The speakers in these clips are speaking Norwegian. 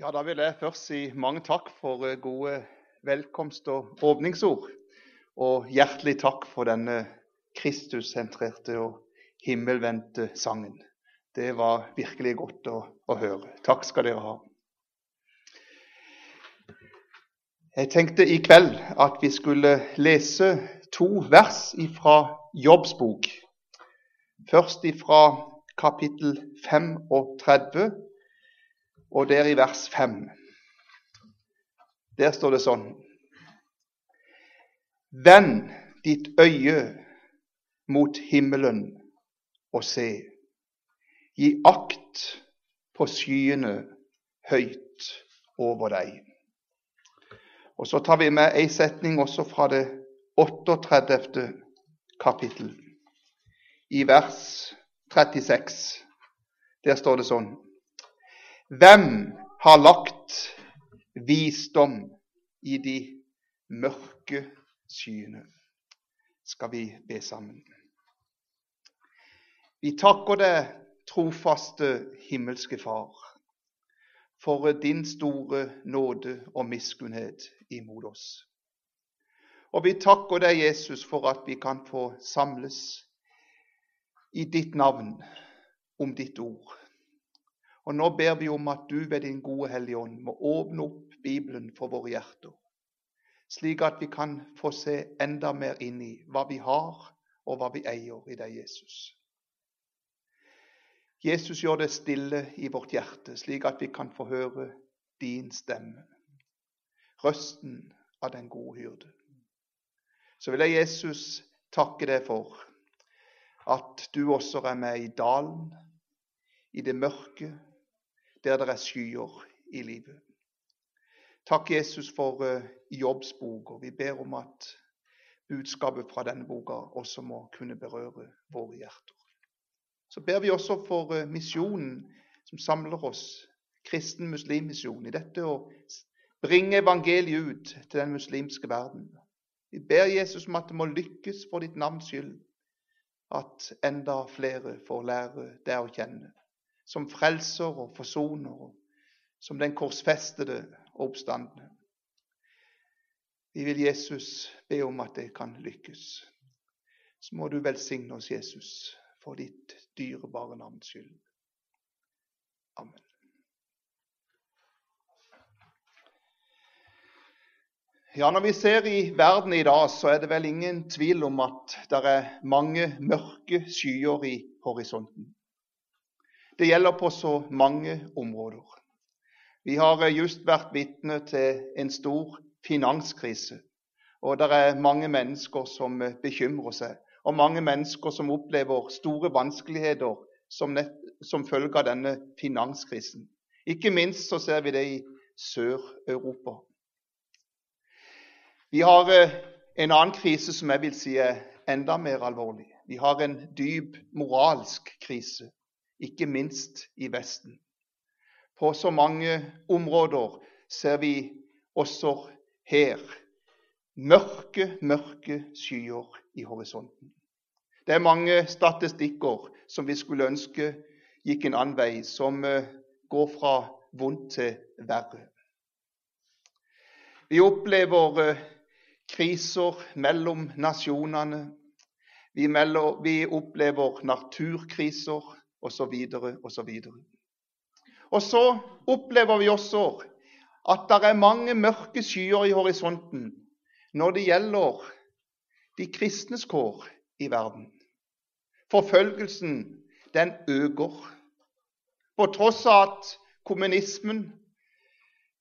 Ja, Da vil jeg først si mange takk for eh, gode velkomst- og åpningsord. Og hjertelig takk for denne Kristus-sentrerte og himmelvendte sangen. Det var virkelig godt å, å, høre. Takk skal dere ha. Jeg tenkte i kveld at vi skulle lese to vers fra Jobbs bok. Først fra kapittel 35 og der i vers 5. Der står det sånn Vend ditt øye mot himmelen og se. Gi akt på skyene høyt over deg. Og Så tar vi med ei setning også fra det 38. kapittel, i vers 36. Der står det sånn hvem har lagt visdom i de mørke skyene? Skal vi be sammen. Vi takker deg, trofaste himmelske Far, for din store nåde og miskunnhet imot oss. Og vi takker deg, Jesus, for at vi kan få samles i ditt navn om ditt ord. Og nå ber vi om at du ved din gode Hellige Ånd må åpne opp Bibelen for våre hjerter, slik at vi kan få se enda mer inn i hva vi har, og hva vi eier i deg, Jesus. Jesus gjør det stille i vårt hjerte, slik at vi kan få høre din stemme, røsten av den gode hyrde. Så vil jeg, Jesus, takke deg for at du også er med i dalen, i det mørke, der det er skyer i livet. Takk, Jesus, for uh, Jobbs bok. og Vi ber om at budskapet fra denne boka også må kunne berøre våre hjerter. Så ber vi også for uh, misjonen som samler oss, kristen muslimmisjon, i dette å bringe evangeliet ut til den muslimske verden. Vi ber Jesus om at det må lykkes for ditt navns skyld, at enda flere får lære deg å kjenne som frelser og forsoner, og som den korsfestede og oppstandende. Vi vil Jesus be om at det kan lykkes. Så må du velsigne oss, Jesus, for ditt dyrebare navns skyld. Amen. Ja, Når vi ser i verden i dag, så er det vel ingen tvil om at det er mange mørke skyer i horisonten. Det gjelder på så mange områder. Vi har eh, just vært vitne til en stor finanskrise. Og det er mange mennesker som eh, bekymrer seg, og mange mennesker som opplever store vanskeligheter som, som følge av denne finanskrisen. Ikke minst så ser vi det i Sør-Europa. Vi har eh, en annen krise som jeg vil si er enda mer alvorlig. Vi har en dyp moralsk krise ikke minst i Vesten. På så mange områder ser vi også her mørke, mørke skyer i horisonten. Det er mange statistikker som vi skulle ønske gikk en annen vei, som eh, går fra vondt til verre. Vi opplever eh, kriser mellom nasjonene. Vi, opplever naturkriser osv. osv. Og så opplever vi også at det er mange mørke skyer i horisonten når det gjelder de kristnes kår i verden. Forfølgelsen, den øker. På tross av at kommunismen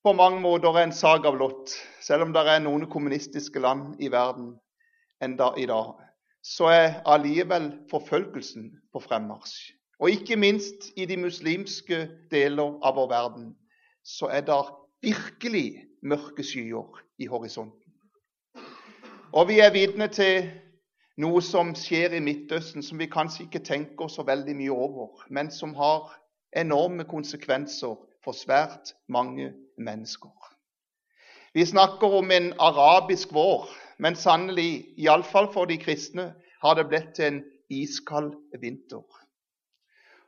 på mange måter er en sak av lott, selv om det er noen kommunistiske land i verden enda i dag, så er allikevel forfølgelsen på fremmarsj. Og ikke minst i de muslimske deler av vår verden så er det virkelig mørke skyer i horisonten. Og vi er vitne til noe som skjer i Midtøsten som vi kanskje ikke tenker så veldig mye over, men som har enorme konsekvenser for svært mange mennesker. Vi snakker om en arabisk vår, men sannelig, iallfall for de kristne, har det blitt en iskald vinter.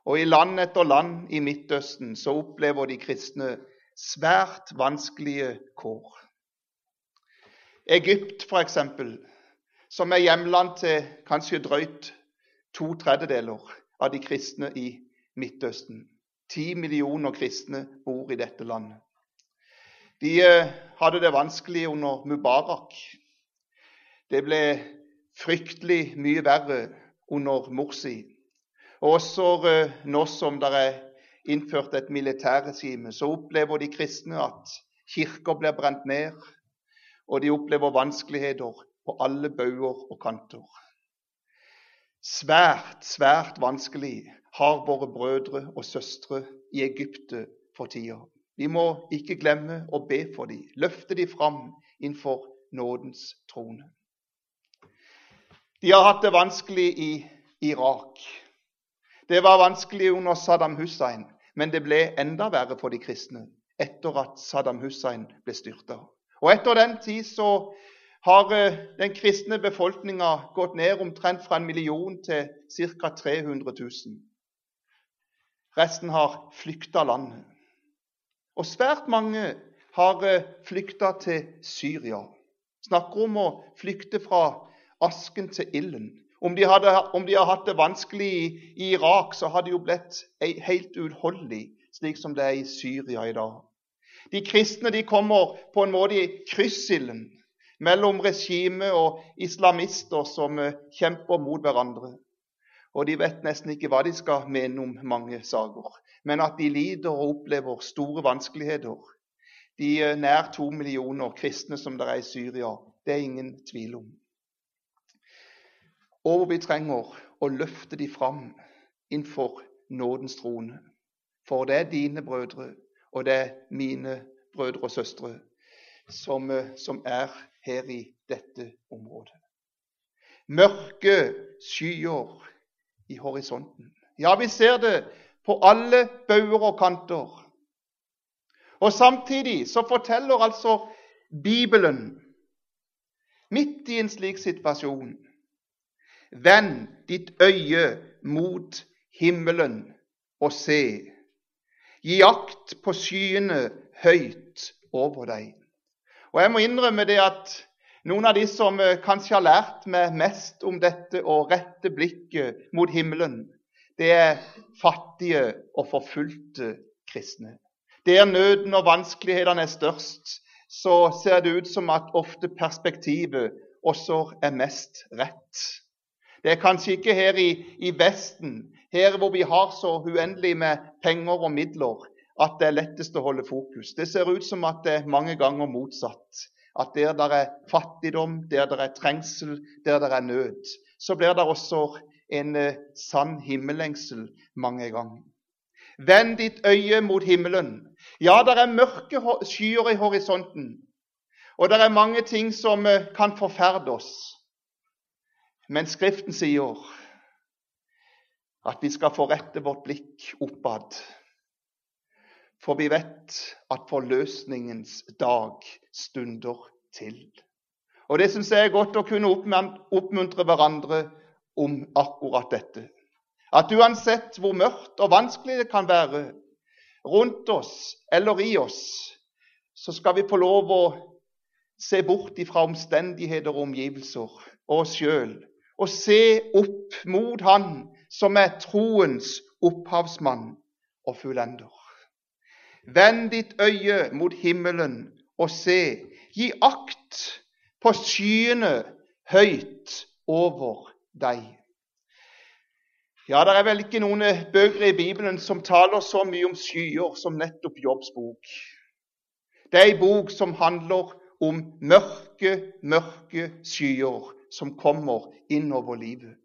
Og i land etter land i Midtøsten så opplever de kristne svært vanskelige kår. Egypt, f.eks., som er hjemland til kanskje drøyt to tredjedeler av de kristne i Midtøsten. Ti millioner kristne bor i dette landet. De eh, hadde det vanskelig under Mubarak. Det ble fryktelig mye verre under Morsi. Og også eh, nå som det er innført et militærregime, så opplever de kristne at kirker blir brent ned, og de opplever vanskeligheter på alle bauger og kanter. Svært, svært vanskelig har våre brødre og søstre i Egypte for tida. Vi må ikke glemme å be for dem, løfte dem fram innenfor nådens trone. De har hatt det vanskelig i Irak. Det var vanskelig under Saddam Hussein, men det ble enda verre for de kristne etter at Saddam Hussein ble styrta. Og etter den tid så har eh, den kristne befolkninga gått ned omtrent fra en million til ca. 300 000. Resten har flykta landet. Og svært mange har eh, flykta til Syria. Snakker om å flykte fra asken til ilden. Om de, hadde, om de har hatt det vanskelig i, Irak, så har det jo blitt helt uutholdelig, slik som det er i Syria i dag. De kristne de kommer på en måte i kryssilden mellom regime og islamister som eh, kjemper mot hverandre. Og de vet nesten ikke hva de skal mene om mange saker. Men at de lider og opplever store vanskeligheter. De eh, nær to millioner kristne som det er i Syria, det er ingen tvil om. Og vi trenger å løfte de fram innenfor nådens trone. For det er dine brødre og det er mine brødre og søstre som, eh, som er her i dette området. Mørke skyer i horisonten. Ja, vi ser det på alle bauger og kanter. Og samtidig så forteller altså Bibelen, midt i en slik situasjon Vend ditt øye mot himmelen og se Gi akt på skyene høyt over deg. Og Jeg må innrømme det at noen av de som eh, kanskje har lært meg mest om dette å rette blikket mot himmelen, det er fattige og forfulgte kristne. Der nøden og vanskelighetene er størst, så ser det ut som at ofte perspektivet også er mest rett. Det er kanskje ikke her i, i Vesten her hvor vi har så uendelig med penger og midler at det er lettest å holde fokus. Det ser ut som at det er mange ganger motsatt. At der det er fattigdom, der det er trengsel, der det er nød, så blir det også en eh, sann himmellengsel mange ganger. Vend ditt øye mot himmelen. Ja, det er mørke skyer i horisonten, og det er mange ting som eh, kan forferde oss. Men Skriften sier at vi skal få rette vårt blikk oppad. For vi vet at forløsningens dag stunder til. Og Det syns jeg er godt å kunne oppmuntre hverandre om akkurat dette. At uansett hvor mørkt og vanskelig det kan være rundt oss eller i oss, så skal vi få lov å se bort ifra omstendigheter og omgivelser og oss sjøl, og se opp mot Han som er troens opphavsmann og fullender. Vend ditt øye mot himmelen og se. Gi akt på skyene høyt over deg. Ja, Det er vel ikke noen bøker i Bibelen som taler så mye om skyer som nettopp Jobbs bok. Det er ei bok som handler om mørke, mørke skyer som kommer innover livet.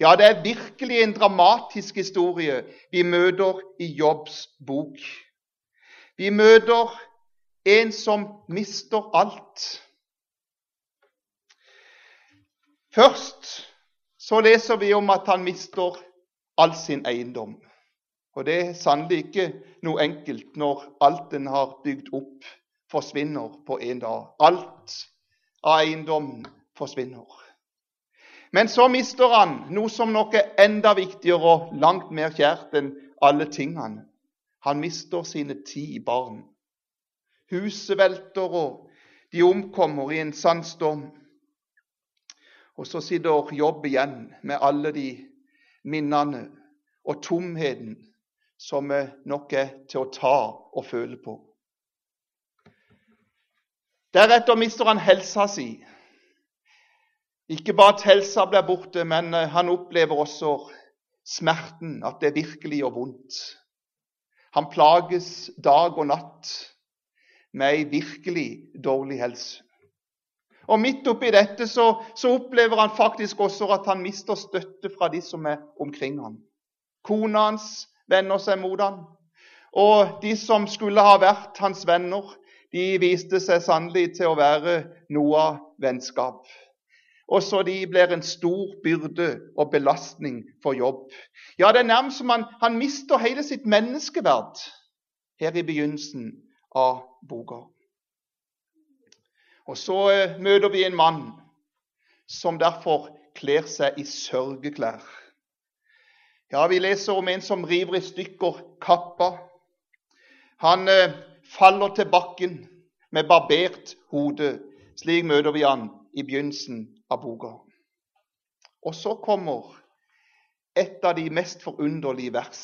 Ja, det er virkelig en dramatisk historie vi møter i Jobbs bok. Vi møter en som mister alt. Først så leser vi om at han mister all sin eiendom. Og det er sannelig ikke noe enkelt når alt en har bygd opp, forsvinner på en dag. Alt av eiendommen forsvinner. Men så mister han noe som nok er enda viktigere og langt mer kjært enn alle tingene. Han mister sine ti barn. Huset velter, og de omkommer i en sandstorm. Og så sitter Jobb igjen med alle de minnene og tomheten som nok er til å ta og føle på. Deretter mister han helsa si. Ikke bare at helsa blir borte, men eh, han opplever også smerten, at det virkelig gjør vondt. Han plages dag og natt med ei virkelig dårlig helse. Og Midt oppi dette så, så, opplever han faktisk også at han mister støtte fra de som er omkring ham. Kona hans vender seg mot ham, og de som skulle ha vært hans venner, de viste seg sannelig til å være noe av vennskap. Også de blir en stor byrde og belastning for jobb. Ja, det er nærmest som han, han mister hele sitt menneskeverd her i begynnelsen av boka. Og så eh, møter vi en mann som derfor kler seg i sørgeklær. Ja, vi leser om en som river i stykker kappa. Han eh, faller til bakken med barbert hode. Slik møter vi han i begynnelsen av boka. Og så kommer et av de mest forunderlige vers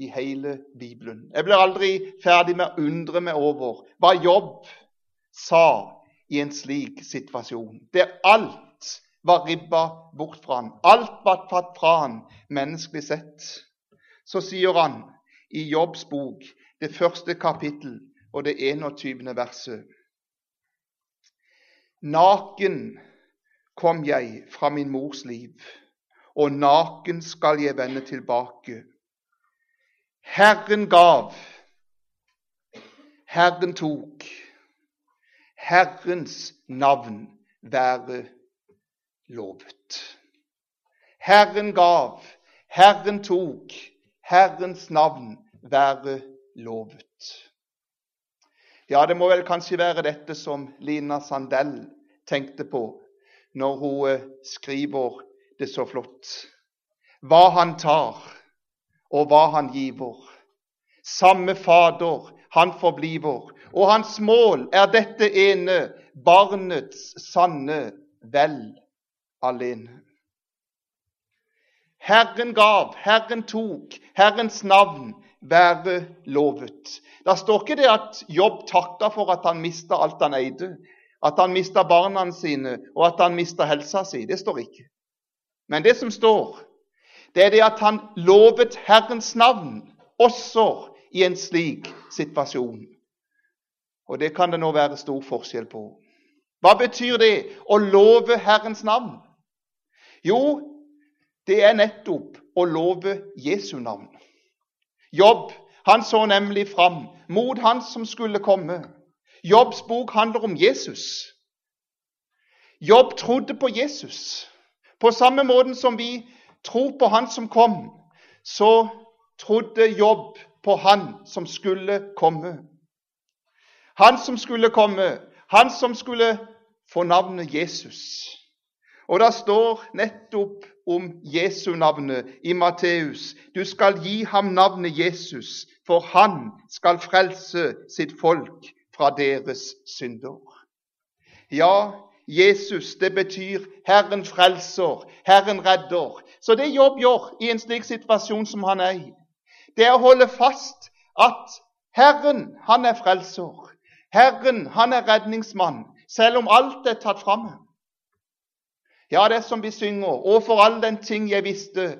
i hele Bibelen. Jeg blir aldri ferdig med å undre meg over hva Jobb sa i en slik situasjon, der alt var ribba bort fra han. Alt var tatt fra han menneskelig sett. Så sier han i Jobbs bok, det første kapittel og det 21. verset Naken kom jeg fra min mors liv, og naken skal jeg vende tilbake. Herren gav, Herren tok. Herrens navn være lovet. Herren gav, Herren tok, Herrens navn være lovet. Ja, det må vel kanskje være dette som Lina Sandell tenkte på når hun eh, skriver det så flott. Hva han tar, og hva han giver. Samme Fader han forbliver, og hans mål er dette ene, barnets sanne vel alene. Herren gav, Herren tok, Herrens navn være lovet. Da står ikke det at Jobb takka for at han mista alt han eide, at han mista barna sine og at han mista helsa si. Det står ikke. Men det som står, det er det at han lovet Herrens navn også i en slik situasjon. Og det kan det nå være stor forskjell på. Hva betyr det å love Herrens navn? Jo, det er nettopp å love Jesu navn. Jobb han så nemlig fram mot han som skulle komme. Jobbs bok handler om Jesus. Jobb trodde på Jesus. På samme måte som vi tror på Han som kom, så trodde Jobb på Han som skulle komme. Han som skulle komme, han som skulle få navnet Jesus. Og det står nettopp om Jesu-navnet i Matteus. Du skal gi ham navnet Jesus, for han skal frelse sitt folk fra deres synder. Ja, Jesus, det betyr Herren frelser, Herren redder. Så det Jobb gjør i en slik situasjon som han er i, det er å holde fast at Herren, han er frelser. Herren, han er redningsmann, selv om alt er tatt fram. Ja, det er som vi synger. Og for all den ting jeg visste,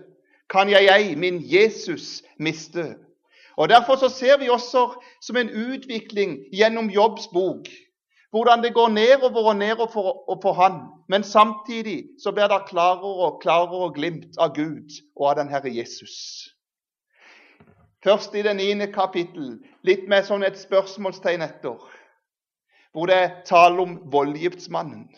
kan jeg ei min Jesus miste. Og Derfor så ser vi også som en utvikling gjennom Jobbs bok hvordan det går nedover og nedover for, for han, men samtidig så blir det klarere og klarere glimt av Gud og av den Herre Jesus. Først i det niende kapittel, litt med sånn et spørsmålstegn etter, hvor det er tale om voldgiftsmannen.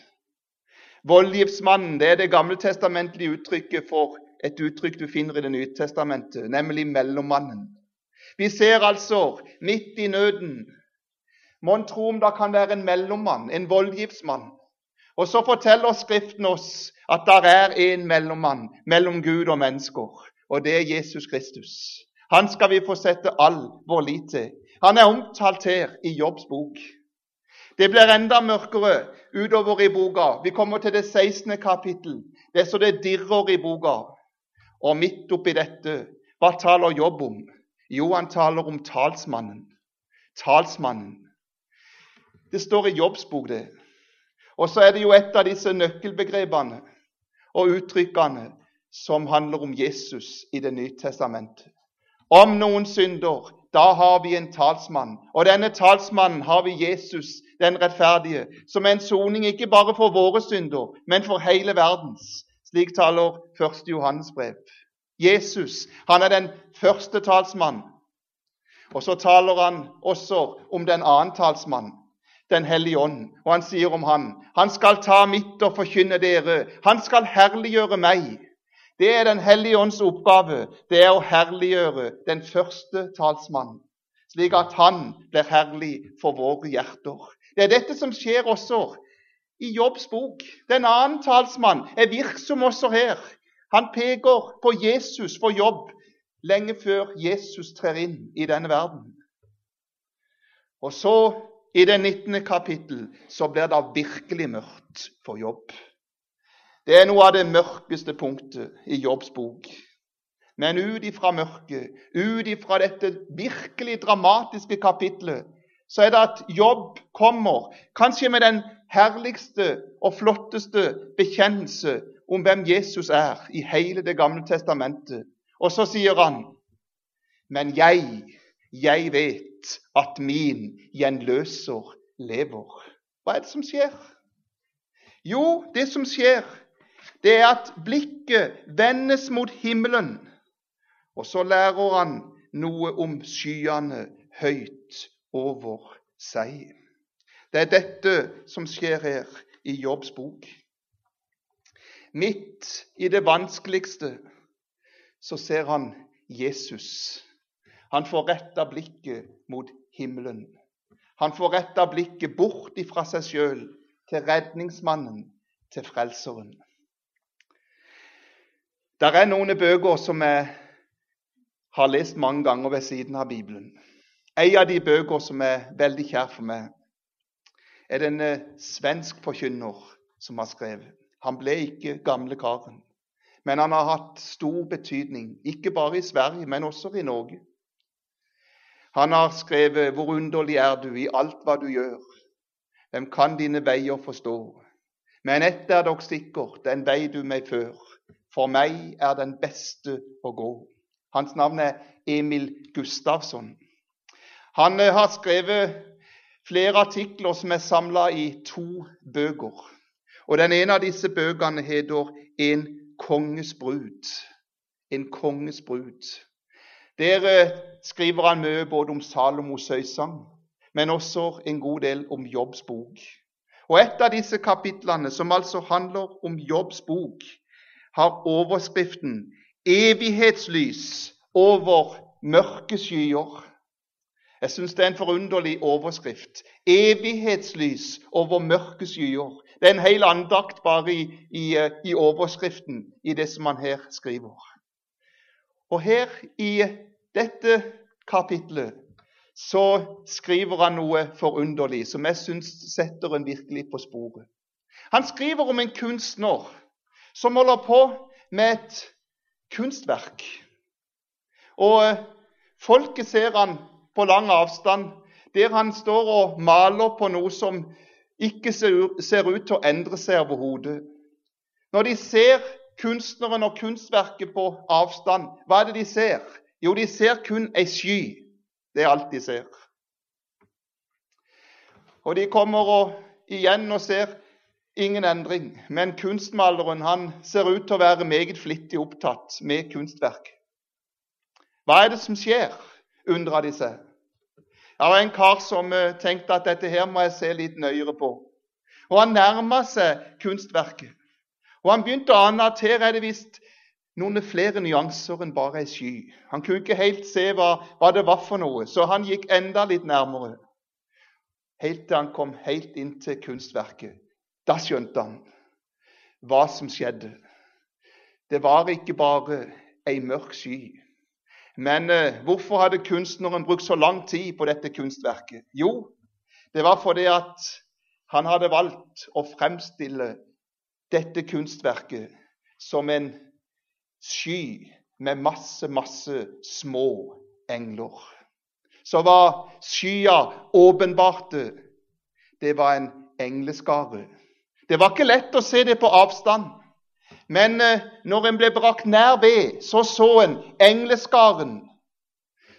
Voldgiftsmannen det er det gammeltestamentlige uttrykket for et uttrykk du finner i Det nye testamentet, nemlig mellommannen. Vi ser altså midt i nøden Mon tro om det kan være en mellommann, en voldgiftsmann. Og så forteller Skriften oss at det er en mellommann mellom Gud og mennesker, og det er Jesus Kristus. Han skal vi få sette all vår lit til. Han er omtalt her i Jobbs bok. Det blir enda mørkere utover i boka. Vi kommer til det 16. kapittel. Det er så det dirrer i boka. Og midt oppi dette, hva taler Jobb om? Jo, han taler om talsmannen. Talsmannen. Det står i Jobbsbok, det. Og så er det jo et av disse nøkkelbegrepene og uttrykkene som handler om Jesus i Det nye testamentet. Om noen synder, da har vi en talsmann. Og denne talsmannen har vi Jesus, den rettferdige, som er en soning ikke bare for våre synder, men for hele verdens. Slik taler 1. Johannes brev. Jesus han er den første talsmann. Og så taler han også om den annen talsmann, Den hellige ånd. Og han sier om han Han skal ta mitt og forkynne dere. Han skal herliggjøre meg. Det er Den hellige ånds oppgave. Det er å herliggjøre den første talsmannen, slik at han blir herlig for våre hjerter. Det er dette som skjer også i Jobbs bok. Den annen talsmann er virksom også her. Han peker på Jesus for jobb lenge før Jesus trer inn i denne verden. Og så, i det 19. kapittel, så blir det virkelig mørkt for jobb. Det er noe av det mørkeste punktet i Jobbs bok. Men ut ifra mørket, ut ifra dette virkelig dramatiske kapitlet, så er det at Jobb kommer, kanskje med den herligste og flotteste bekjennelse om hvem Jesus er i hele Det gamle testamentet. Og så sier han, men jeg, jeg vet at min gjenløser lever. Hva er det som skjer? Jo, det som skjer, det er at blikket vendes mot himmelen. Og så lærer han noe om skyene høyt over seg. Det er dette som skjer her i Jobbs bok. Midt i det vanskeligste så ser han Jesus. Han får retta blikket mot himmelen. Han får retta blikket bort ifra seg sjøl til redningsmannen, til Frelseren. Der er noen bøker som jeg har lest mange ganger ved siden av Bibelen. En av de bøker som er veldig kjær for meg, er denne svensk forkynner som har skrevet. Han ble ikke gamle karen, men han har hatt stor betydning, ikke bare i Sverige, men også i Norge. Han har skrevet 'Hvor underlig er du i alt hva du gjør'. Hvem kan dine veier forstå? Men ett er dog sikkert, den vei du meg før. For meg er den beste å gå. Hans navn er Emil Gustavsson. Han eh, har skrevet flere artikler som er samla i to bøker. Og Den ene av disse bøkene heter 'En konges brud'. En konges brud. Der eh, skriver han mye både om Salomos høysang, men også en god del om Jobbs bok. Og Et av disse kapitlene, som altså handler om Jobbs bok, har overskriften 'Evighetslys over mørke skyer'. Jeg syns det er en forunderlig overskrift. Evighetslys over mørke skyer. Det er en hel andakt bare i, i, i overskriften i det som han her skriver. Og her i dette kapitlet så skriver han noe forunderlig som jeg syns setter en virkelig på sporet. Han skriver om en kunstner som holder på med et kunstverk. Og eh, folket ser han på lang avstand, der han står og maler på noe som ikke ser ut til å endre seg overhodet. Når de ser kunstneren og kunstverket på avstand, hva er det de ser? Jo, de ser kun ei sky. Det er alt de ser. Og de kommer og, igjen og ser ingen endring. Men kunstmaleren han ser ut til å være meget flittig opptatt med kunstverk. Hva er det som skjer? undra de seg. Det var en kar som eh, tenkte at dette her må jeg se litt nøyere på. Og Han nærma seg kunstverket. Og Han begynte å ane at her er det visst noen flere nyanser enn bare ei sky. Han kunne ikke helt se hva, hva, det var for noe, så han gikk enda litt nærmere. Helt til han kom helt inn til kunstverket. Da skjønte han hva som skjedde. Det var ikke bare ei mørk sky. Men eh, hvorfor hadde kunstneren brukt så lang tid på dette kunstverket? Jo, Det var fordi at han hadde valgt å fremstille dette kunstverket som en sky med masse, masse små engler. Så var skya åpenbarte. Det var en engleskare. Det var ikke lett å se det på avstand. Men eh, når en ble brakt nær ved, så så en engleskaren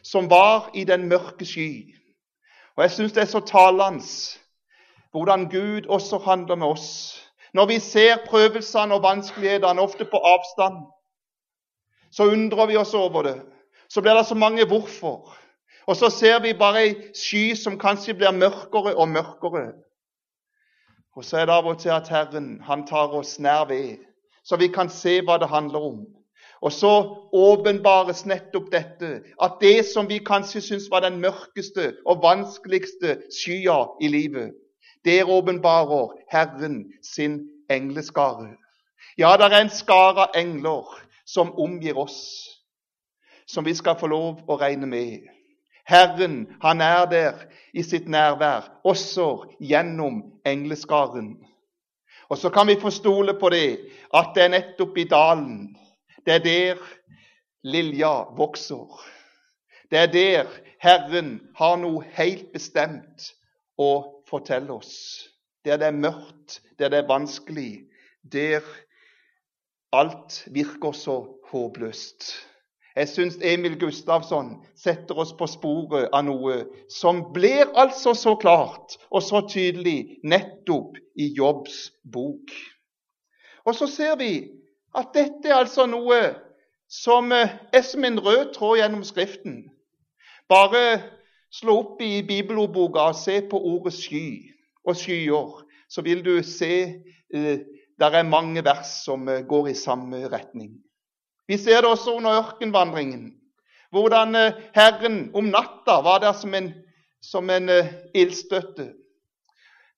som var i den mørke sky. Og Jeg syns det er så talende hvordan Gud også handler med oss. Når vi ser prøvelsene og vanskelighetene, ofte på avstand, så undrer vi oss over det. Så blir det så mange hvorfor. Og så ser vi bare ei sky som kanskje blir mørkere og mørkere. Og så er det av og til at Herren han tar oss nær ved, så vi kan se hva det handler om. Og så åpenbares nettopp dette, at det som vi kanskje syns var den mørkeste og vanskeligste skya i livet, der åpenbarer Herren sin engleskare. Ja, det er en skare av engler som omgir oss, som vi skal få lov å regne med. Herren, han er der i sitt nærvær, også gjennom engleskaren. Og så kan vi få stole på det, at det er nettopp i dalen. Det er der lilja vokser. Det er der Herren har noe helt bestemt å fortelle oss. Der det er mørkt, der det er vanskelig, der alt virker så håpløst. Jeg syns Emil Gustavsson setter oss på sporet av noe som blir altså så klart og så tydelig nettopp i Jobbs bok. Og så ser vi at dette er altså noe som er som en rød tråd gjennom Skriften. Bare slå opp i bibelordboka og se på ordet sky og skyer, så vil du se eh, der er mange vers som eh, går i samme retning. Vi ser det også under ørkenvandringen. Hvordan eh, Herren om natta var der som en, som en uh, ildstøtte,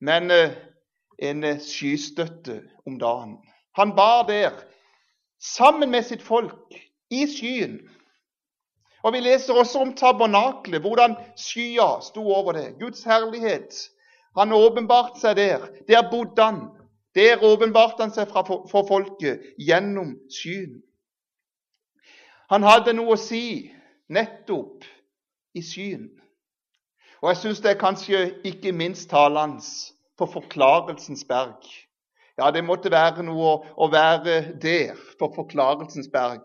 men uh, en skystøtte om dagen. Han bar der sammen med sitt folk i skyen. Og Vi leser også om tabernaklet, hvordan skya sto over det. Guds herlighet. Han åpenbarte seg der. Der bodde han. Der åpenbarte han seg for folket gjennom skyen. Han hadde noe å si nettopp i skyen. Og jeg syns det er kanskje ikke minst talende på Forklarelsens berg. Ja, det måtte være noe å være der på Forklarelsens berg.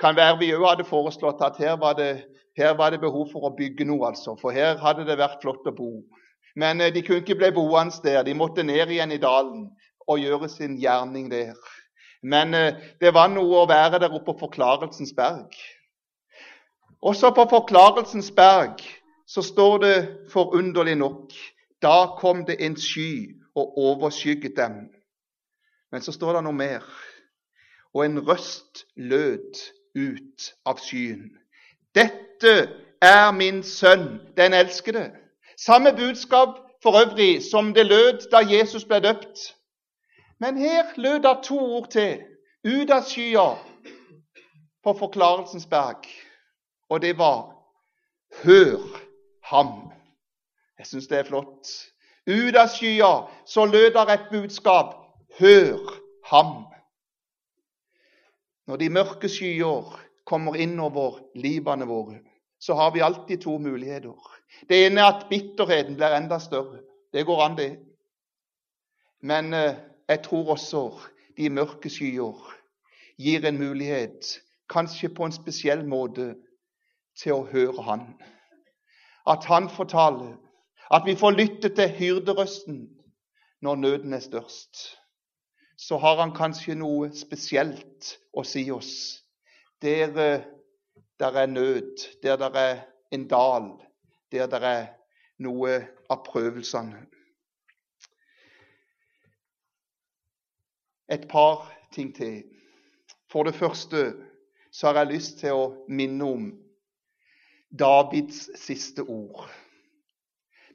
Kan være vi òg hadde foreslått at her var, det, her var, det, behov for å bygge noe, altså. For her hadde det vært flott å bo. Men eh, de kunne ikke bli boende der. De måtte ned igjen i dalen og gjøre sin gjerning der. Men eh, det var noe å være der oppe på Forklarelsens berg. Også på Forklarelsens berg så står det forunderlig nok da kom det en sky og overskygget dem. Men så står det noe mer. Og en røst lød ut av skyen. Dette er min sønn, den elskede. Samme budskap for øvrig som det lød da Jesus ble døpt. Men her lød det to ord til, ut av skya, på Forklarelsens berg. Og det var 'Hør ham'. Jeg syns det er flott. Ut av skya så lød det et budskap 'Hør ham'. Når de mørke skyer kommer innover livene våre, så har vi alltid to muligheter. Det ene er at bitterheten blir enda større. Det går an, det. Men eh, jeg tror også de mørke skyer gir en mulighet, kanskje på en spesiell måte, til å høre Han. At Han fortaler, at vi får lytte til hyrderøsten når nøden er størst. Så har Han kanskje noe spesielt å si oss. Der eh, der er nød, der der er en dal, der der er noe av prøvelsene. Et par ting til. For det første så har jeg lyst til å minne om Davids siste ord.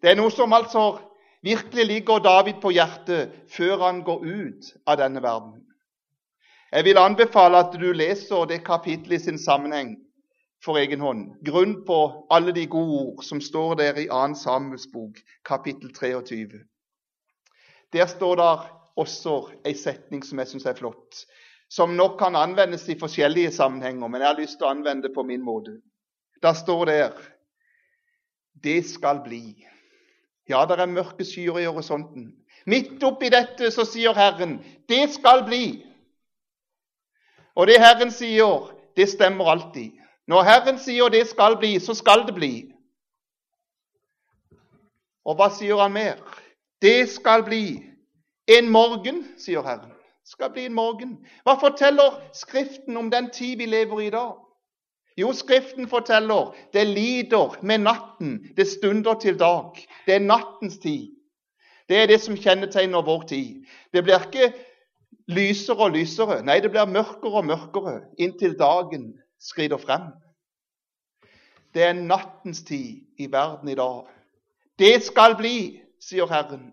Det er noe som altså virkelig ligger David på hjertet før han går ut av denne verden. Jeg vil anbefale at du leser det kapittelet i sin sammenheng. for egen hånd. Grunn på alle de gode ord som står der i 2. Samuels bok, kapittel 23. Der står der også ei setning som jeg syns er flott, som nok kan anvendes i forskjellige sammenhenger, men jeg har lyst til å anvende det på min måte. Da står der Det skal bli. Ja, det er mørke skyer i horisonten. Midt oppi dette så sier Herren, det skal bli. Og det Herren sier, det stemmer alltid. Når Herren sier det skal bli, så skal det bli. Og hva sier han mer? Det skal bli en morgen, sier Herren. Skal bli en morgen. Hva forteller Skriften om den tid vi lever i i dag? Jo, Skriften forteller det lider med natten, det stunder til dag. Det er nattens tid. Det er det som kjennetegner vår tid. Det blir ikke lysere og lysere. Nei, det blir mørkere og mørkere inntil dagen skrider frem. Det er nattens tid i verden i dag. Det skal bli, sier Herren.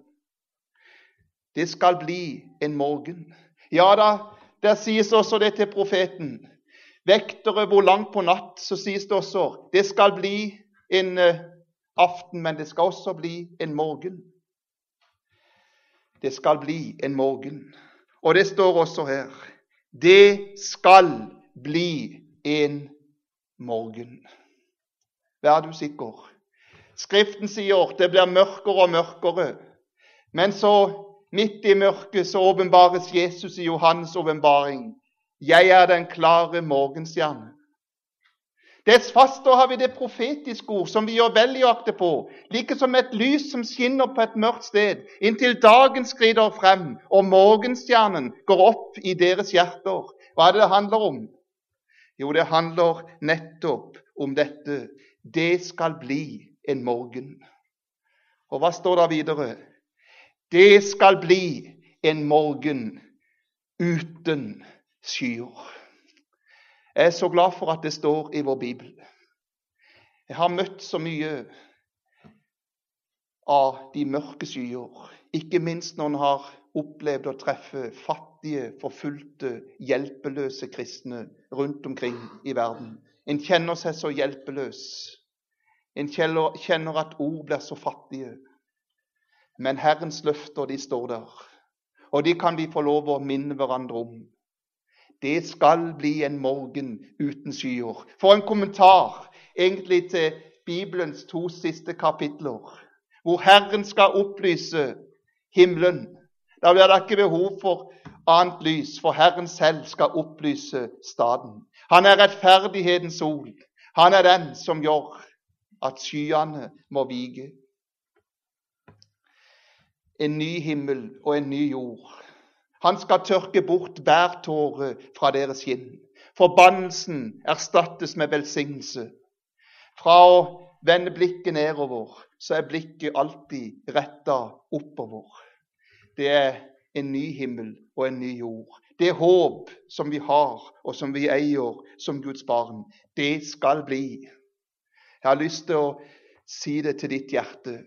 Det skal bli en morgen. Ja da, der sies også det til profeten. Vektere hvor langt på natt, så sies det også det skal bli en uh, aften, men det skal også bli en morgen. Det skal bli en morgen. Og det står også her det skal bli en morgen. Vær du sikker. Skriften sier det blir mørkere og mørkere. Men så, midt i mørket, så åpenbares Jesus i Johannes' åpenbaring. Jeg er den klare morgenstjerne. Dess fastere har vi det profetiske ord, som vi gjør vel i å akte på, like som et lys som skinner på et mørkt sted, inntil dagen skrider frem og morgenstjernen går opp i deres hjerter. Hva er det det handler om? Jo, det handler nettopp om dette. Det skal bli en morgen. Og hva står der videre? Det skal bli en morgen uten skyer. Jeg er så glad for at det står i vår bibel. Jeg har møtt så mye av de mørke skyer, ikke minst når en har opplevd å treffe fattige, forfulgte, hjelpeløse kristne rundt omkring i verden. En kjenner seg så hjelpeløs. En kjenner at ord blir så fattige. Men Herrens løfter, de står der. Og de kan vi få lov å minne hverandre om. Det skal bli en morgen uten skyer. For en kommentar egentlig til Bibelens to siste kapitler, hvor Herren skal opplyse himmelen da blir det ikke behov for annet lys, for Herren selv skal opplyse staden. Han er rettferdighetens sol. Han er den som gjør at skyene må vige. En ny himmel og en ny jord. Han skal tørke bort hver tåre fra deres kinn. Forbannelsen erstattes med velsignelse. Fra å vende blikket nedover, så er blikket alltid retta oppover. Det er en ny himmel og en ny jord. Det håp som vi har, og som vi eier som Guds barn, det skal bli. Jeg har lyst til å si det til ditt hjerte.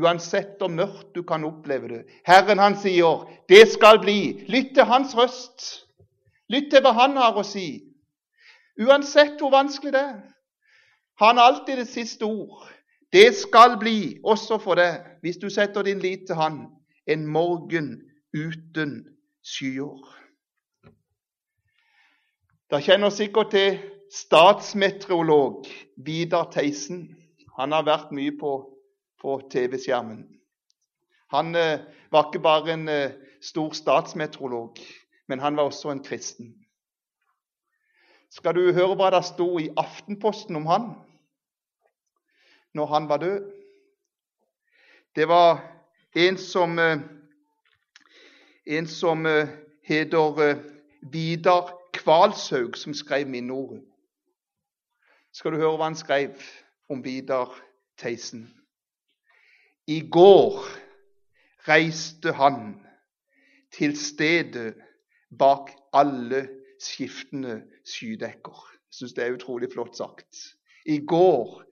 Uansett hvor mørkt du kan oppleve det. Herren han sier, 'Det skal bli'. Lytt til hans røst. Lytt til hva han har å si. Uansett hvor vanskelig det er. Han har alltid det siste ord. Det skal bli også for deg, hvis du setter din lit til han en morgen uten skyer. Da kjenner sikkert til statsmeteorolog Vidar Theisen. Han har vært mye på, på TV-skjermen. Han eh, var ikke bare en eh, stor statsmeteorolog, men han var også en kristen. Skal du høre hva det sto i Aftenposten om han når han var død? Det var en som, eh, en som eh, heter eh, Vidar Kvalshaug, som skrev minneordet. Skal du høre hva han skrev om Vidar Theisen? I går reiste han til stedet bak alle skiftende skydekker. Jeg syns det er utrolig flott sagt. I går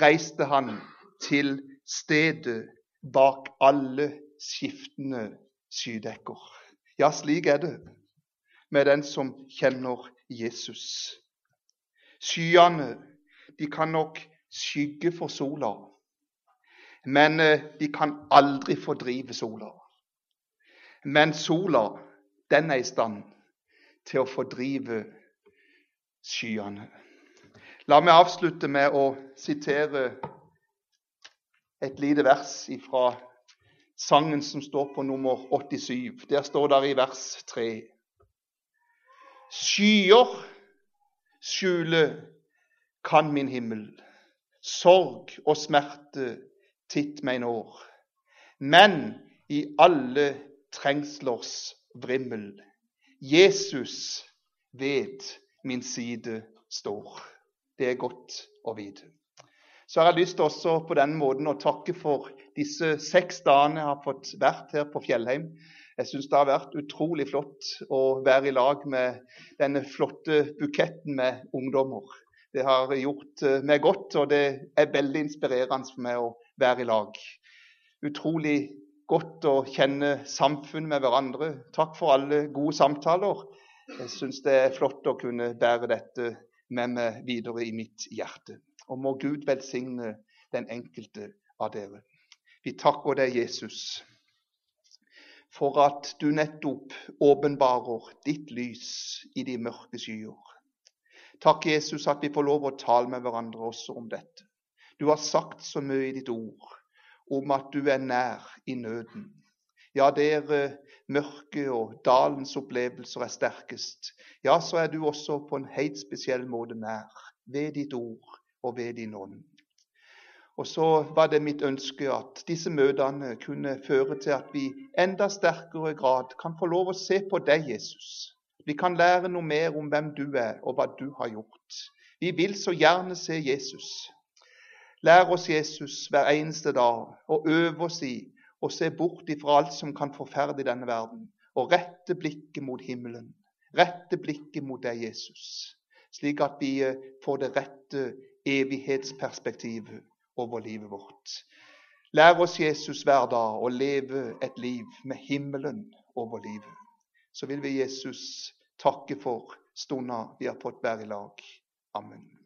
reiste han til stedet bak alle skiftende skydekker. Ja, slik er det med den som kjenner Jesus. Skyene de kan nok skygge for sola, men eh, de kan aldri fordrive sola. Men sola, den er i stand til å fordrive skyene. La meg avslutte med å sitere et lite vers fra sangen som står på nummer 87. Der står det i vers 3 Skyer skjule kan min himmel, sorg og smerte titt meg når. Men i alle trengslers vrimmel, Jesus ved min side står. Det er godt å vite. Så har jeg lyst også på den måten å takke for disse seks dagene jeg har fått vært her på Fjellheim. Jeg syns det har vært utrolig flott å være i lag med denne flotte buketten med ungdommer. Det har gjort eh, meg godt, og det er veldig inspirerende for meg å være i lag. Utrolig godt å kjenne samfunn med hverandre. Takk for alle gode samtaler. Jeg syns det er flott å kunne bære dette med meg videre i mitt hjerte. Og må Gud velsigne den enkelte av dere. Vi takker deg, Jesus, for at du nettopp åpenbarer ditt lys i de mørke skyer. Takk, Jesus, at vi får lov å tale med hverandre også om dette. Du har sagt så mye i ditt ord om at du er nær i nøden. Ja, der mørket og dalens opplevelser er sterkest, ja, så er du også på en helt spesiell måte nær ved ditt ord og ved din ånd. Og så var det mitt ønske at disse møtene kunne føre til at vi enda sterkere grad kan få lov å se på deg, Jesus. Vi kan lære noe mer om hvem du er, og hva du har gjort. Vi vil så gjerne se Jesus. Lær oss Jesus hver eneste dag, og øve oss i og se bort ifra alt som kan forferde denne verden, og rette blikket mot himmelen. Rette blikket mot deg, Jesus, slik at vi eh, får det rette evighetsperspektivet over livet vårt. Lær oss, Jesus, hver dag å leve et liv med himmelen over livet. Så vil vi Jesus takke for stunda vi har fått være i lag. Amen.